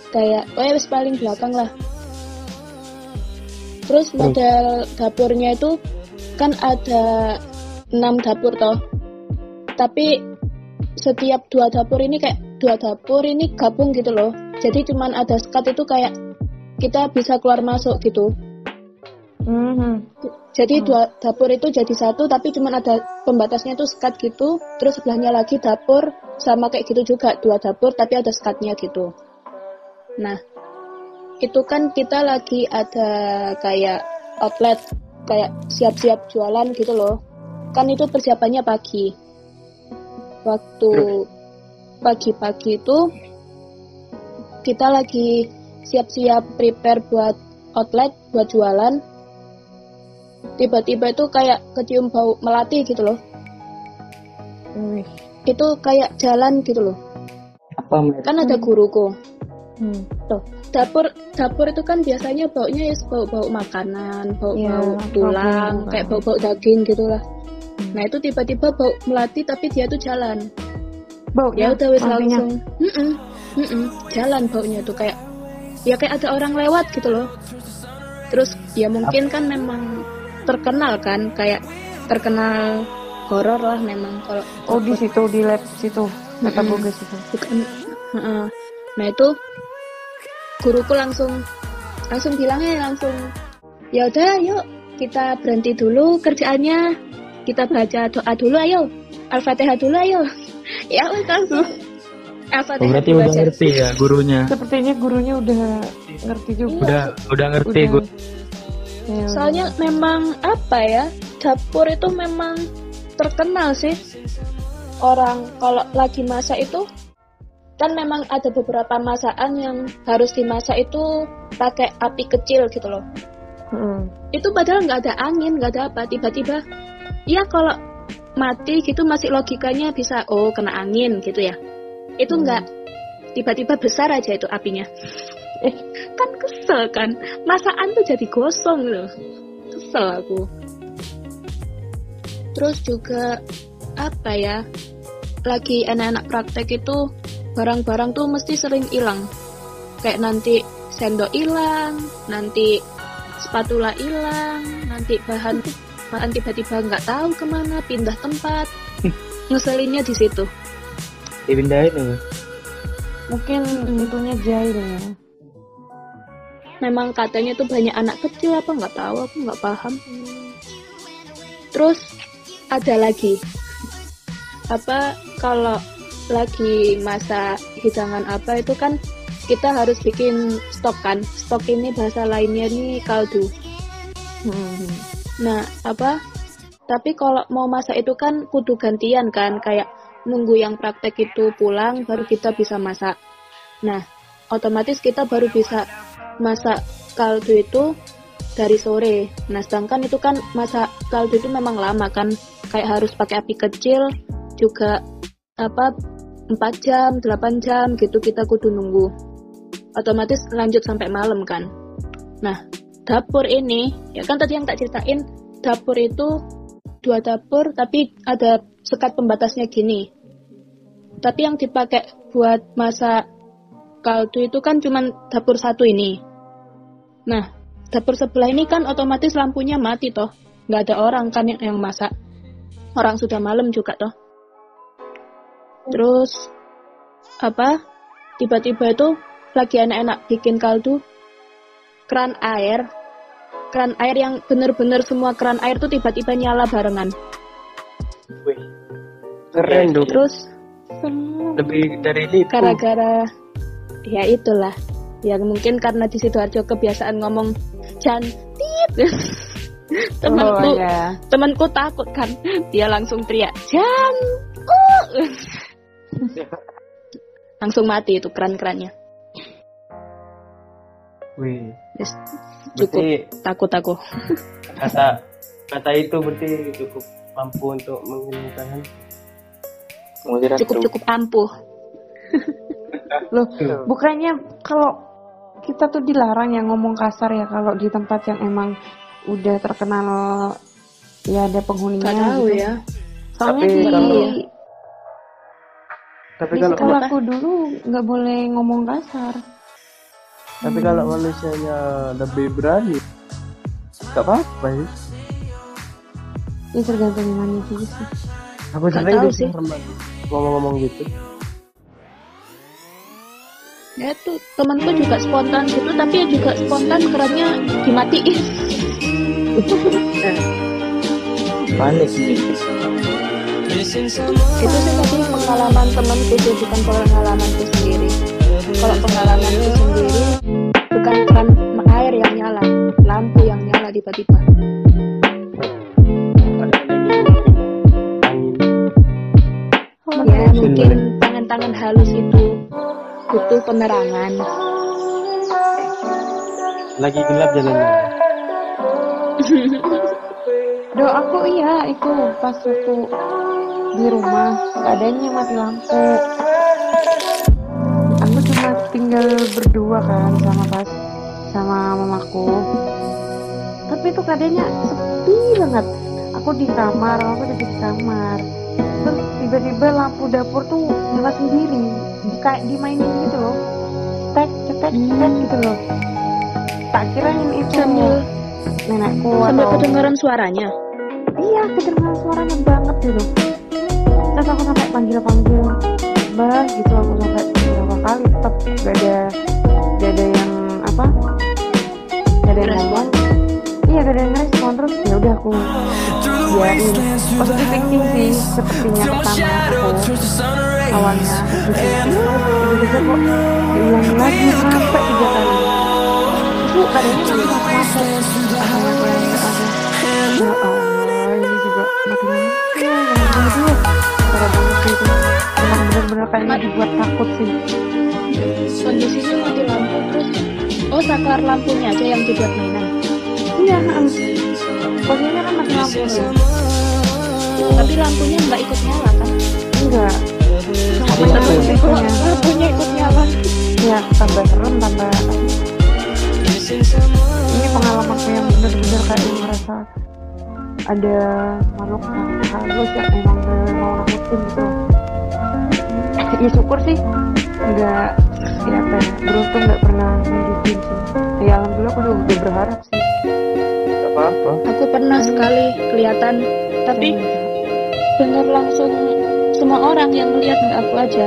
Kayak oh ya wis paling belakang lah. Terus model dapurnya itu kan ada enam dapur toh. Tapi setiap dua dapur ini kayak dua dapur ini gabung gitu loh. Jadi cuman ada sekat itu kayak kita bisa keluar masuk gitu. Mhm. Jadi dua dapur itu jadi satu tapi cuman ada pembatasnya tuh sekat gitu. Terus sebelahnya lagi dapur sama kayak gitu juga dua dapur tapi ada sekatnya gitu. Nah, itu kan kita lagi ada kayak outlet kayak siap-siap jualan gitu loh. Kan itu persiapannya pagi. Waktu pagi-pagi itu kita lagi siap-siap prepare buat outlet buat jualan tiba-tiba itu kayak kecium bau melati gitu loh Wih. itu kayak jalan gitu loh Apa kan ada guruku Hmm. Tuh dapur dapur itu kan biasanya baunya ya bau-bau makanan bau-bau Iya, tulang kayak bau-bau daging gitulah Hmm. nah itu tiba-tiba bau melati tapi dia tuh jalan Baunya, ya udah wis langsung Mm-mm, mm-mm, jalan baunya tuh kayak ya kayak ada orang lewat gitu loh terus ya mungkin kan memang terkenal kan kayak terkenal horor lah memang kalau Oh di situ di lab situ. Kata Mm-mm. Boga situ. bukan Heeh. nah itu guruku langsung langsung bilangnya langsung ya udah yuk kita berhenti dulu kerjaannya kita baca doa dulu ayo al-fatihah dulu ayo (laughs) ya wes langsung Oh, al-fatihah berarti dulu udah aja. ngerti ya gurunya. Sepertinya gurunya udah ngerti juga. Udah udah ngerti Udah. gue. Ya, soalnya memang apa ya dapur itu memang terkenal sih orang kalau lagi masak itu kan memang ada beberapa masakan yang harus dimasak itu pakai api kecil gitu loh. Mm-mm. itu padahal nggak ada angin nggak ada apa. Tiba-tiba ya kalau mati gitu masih logikanya bisa oh kena angin gitu ya. Itu Hmm. nggak tiba-tiba besar aja itu apinya. Eh. Kan kesel kan? Masakan tuh jadi gosong loh. Kesel aku. Terus juga apa ya lagi anak-anak praktek itu barang-barang tuh mesti sering hilang. Kayak nanti sendok hilang nanti spatula hilang nanti bahan bahan tiba-tiba nggak tahu ke mana pindah tempat. Ngeselinnya di situ. Dipindahin ya. Mungkin itunya jahil ya. memang katanya tuh banyak anak kecil apa nggak tahu aku nggak paham. Terus ada lagi. Apa kalau lagi masa hidangan apa itu kan kita harus bikin stok kan stok ini bahasa lainnya nih kaldu Mm-mm. Nah, apa? Tapi kalau mau masak itu kan kudu gantian kan, kayak nunggu yang praktek itu pulang baru kita bisa masak. Nah, otomatis kita baru bisa masak kaldu itu dari sore. Nah, sedangkan itu kan masak kaldu itu memang lama kan, kayak harus pakai api kecil, juga apa 4 jam, 8 jam gitu kita kudu nunggu. Otomatis lanjut sampai malam kan. Nah, dapur ini ya kan tadi yang tak ceritain dapur itu dua dapur tapi ada sekat pembatasnya gini. Tapi yang dipakai buat masak kaldu itu kan cuman dapur satu ini. Nah dapur sebelah ini kan otomatis lampunya mati toh. Nggak ada orang kan yang, yang masak. Orang sudah malam juga toh terus apa tiba-tiba itu lagi enak-enak bikin kaldu keran air keran air yang bener-bener semua keran air tuh tiba-tiba nyala barengan Wih. Keren dong. terus Lebih dari itu. gara-gara ya itulah ya mungkin karena di sidoarjo kebiasaan ngomong jantit (laughs) temanku Oh, ya. temanku takut kan dia langsung teriak jam (laughs) (laughs) langsung mati itu keran-kerannya. Wih. Yes, cukup. Berarti takut aku. (laughs) Kata kata itu berarti cukup mampu untuk menghilangkan Mengira cukup cukup ampuh (laughs) Loh, bukannya kalau kita tuh dilarang ya ngomong kasar ya kalau di tempat yang emang udah terkenal ya ada penghuninya Gak tahu gitu. ya. Soalnya Tapi di, kalau- Tapi di kalau sekolahku dulu nggak boleh ngomong kasar. tapi kalau manusianya lebih berani gak apa-apa ya. Ya tergantung gimana juga sih. Aku sering tahu sih. teman ngomong-ngomong gitu. ya tuh temanku juga spontan gitu tapi ya juga spontan kerannya dimatiin (laughs) panik sih. Itu sih tadi pengalaman temanku sih bukan pengalamanku sendiri. Kalau pengalamanku sendiri bukan keran air yang nyala lampu yang nyala tiba-tiba. Ya mungkin tangan-tangan halus itu butuh penerangan. Lagi gelap jalannya. (laughs) Do aku iya itu pas waktu di rumah keadaannya mati lampu. Aku cuma tinggal berdua kan sama pas sama mamaku. Tapi itu keadaannya sepi banget. Aku di kamar, aku ada di kamar. Terus tiba-tiba lampu dapur tuh nyala sendiri. Kayak dimainin gitu loh. Cetek, cetek, cetek gitu loh. Tak kirain itu sambil nenekku sambil atau kedengaran suaranya iya kedengaran suaranya banget gitu terus aku sampai panggil panggil bah gitu aku sampai beberapa kali tetap gak ada gak ada yang apa gak ada yang ngomong. Iya gak ada yang respon terus ya udah aku biarin. Positive thinking sih sepertinya pertama aku awalnya. Positive thinking terus tiba-tiba kok diulangi lagi sampai tiga kali. Itu keadaannya masih masuk sama yang ada ya Allah. ini juga makin lama ya aduh parah banget sih itu emang bener-bener kayaknya dibuat takut sih kondisinya mati lampu terus oh saklar lampunya aja yang dibuat mainan. Iya posisinya kan mati lampu. Tuh tapi lampunya nggak ikut nyala kan? Enggak. Cuma Tapi mati lampu- lampunya. lampunya ikut nyala. Ya tambah serem tambah ini pengalamanku yang bener-bener kayak merasa ada makhluk halus yang emang mau nakutin gitu. Ya syukur sih nggak ya apa ya beruntung nggak pernah ngikutin sih. Ya alhamdulillah aku udah, udah berharap sih. Apa-apa. aku pernah sekali kelihatan tapi dengar langsung semua orang yang melihat nggak aku aja.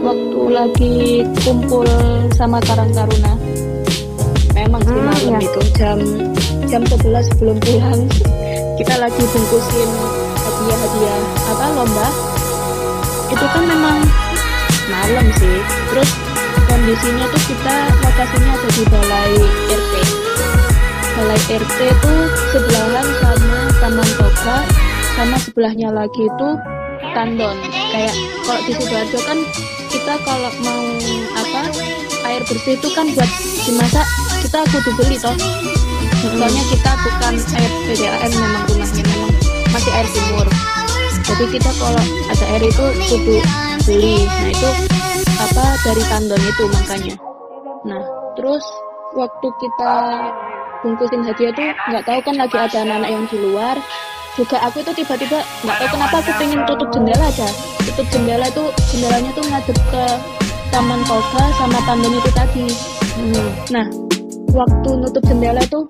Waktu lagi kumpul sama Karang Taruna. Memang sih Hmm, malam iya. itu jam jam 11 belum pulang kita lagi bungkusin hadiah-hadiah apa lomba. Itu kan memang malam sih. Terus kondisinya tuh kita lokasinya ada di balai RT balai RT itu sebelahan sama Taman Toga sama sebelahnya lagi itu Tandon. Kayak kalau di Sidoarjo kan kita kalau mau apa air bersih itu kan buat dimasak kita kudu beli toh soalnya kita bukan air PDAM memang rumahnya memang masih air sumur. Jadi kita kalau ada air itu kudu beli. Nah itu apa dari tandon itu makanya. Nah terus waktu kita bungkusin hadiah tuh nggak tahu kan lagi ada anak-anak yang di luar. Juga aku tuh tiba-tiba nggak tahu kenapa aku pengen tutup jendela aja. Tutup jendela itu jendelanya tuh ngadep ke taman toga sama tandon itu tadi. Hmm. Nah, waktu nutup jendela tuh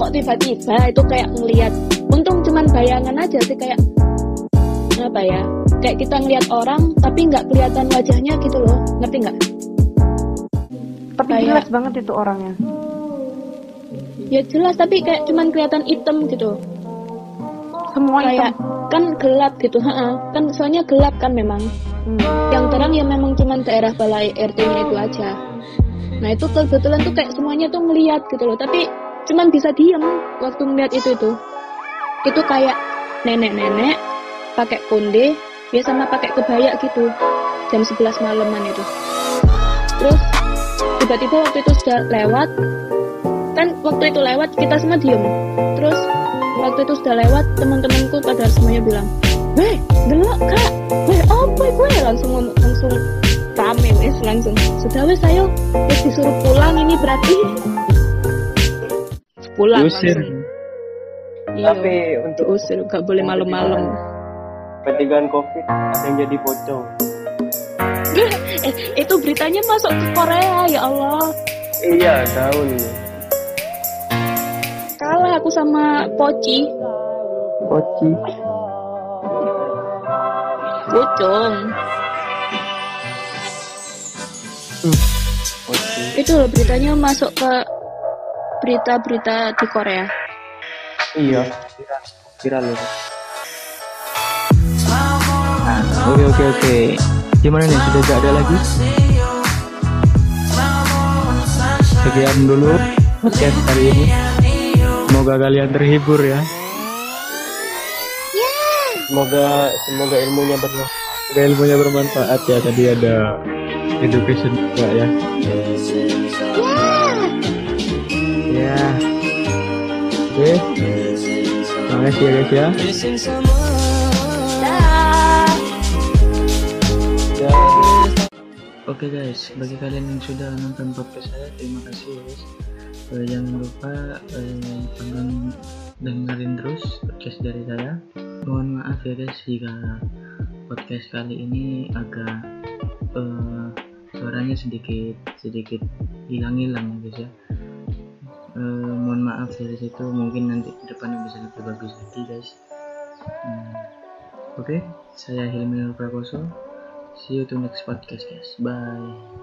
kok tiba-tiba itu kayak ngelihat. Untung cuman bayangan aja sih kayak apa ya? Kayak kita ngelihat orang tapi nggak kelihatan wajahnya gitu loh. Ngerti nggak? tapi Kayak- jelas banget itu orangnya Ya jelas tapi kayak cuman kelihatan hitam gitu. semua Kayak hitam kan gelap gitu, heeh. Kan soalnya gelap kan memang. Hmm. Yang terang ya memang cuman daerah balai RT-nya itu aja. nah itu kebetulan tuh kayak semuanya tuh ngeliat gitu loh tapi cuman bisa diem waktu ngeliat itu itu itu kayak nenek-nenek pakai konde ya sama pakai kebaya gitu. Jam 11 malaman itu. Terus tiba-tiba waktu itu sudah lewat kan waktu itu lewat kita semua diem. Terus waktu itu sudah lewat teman-temanku pada semuanya bilang weh delok kak. Weh apa gue langsung langsung rame wes langsung. Sudah wes ayo wes disuruh pulang ini berarti pulang Diusir. iya Tapi untuk diusir gak boleh malam-malam ketinggalan covid ada yang jadi pocong. (laughs) eh, itu beritanya masuk ke Korea ya Allah Iya tahu nih. kalah aku sama Poci Poci. Pocong Oke. itu loh beritanya masuk ke berita-berita di Korea Iya. Viral. Nah, oke oke oke. Gimana nih? Sudah gak ada lagi? Sekian dulu podcast kali ini. Semoga kalian terhibur ya. Semoga semoga ilmunya bermanfaat. Semoga ilmunya bermanfaat ya. Tadi ada education juga ya. Ya. Oke. Kasih ya guys ya. Oke guys, bagi kalian yang sudah nonton podcast saya, terima kasih ya guys. Eh, jangan lupa tonton dengerin terus podcast dari saya. Mohon maaf ya guys jika podcast kali ini agak eh, suaranya sedikit sedikit hilang-hilang ya guys ya. Eh, mohon maaf dari situ mungkin nanti ke depannya bisa lebih bagus lagi guys. Hmm. Oke, saya Hilmi Prakoso. See you to next podcast guys. Bye.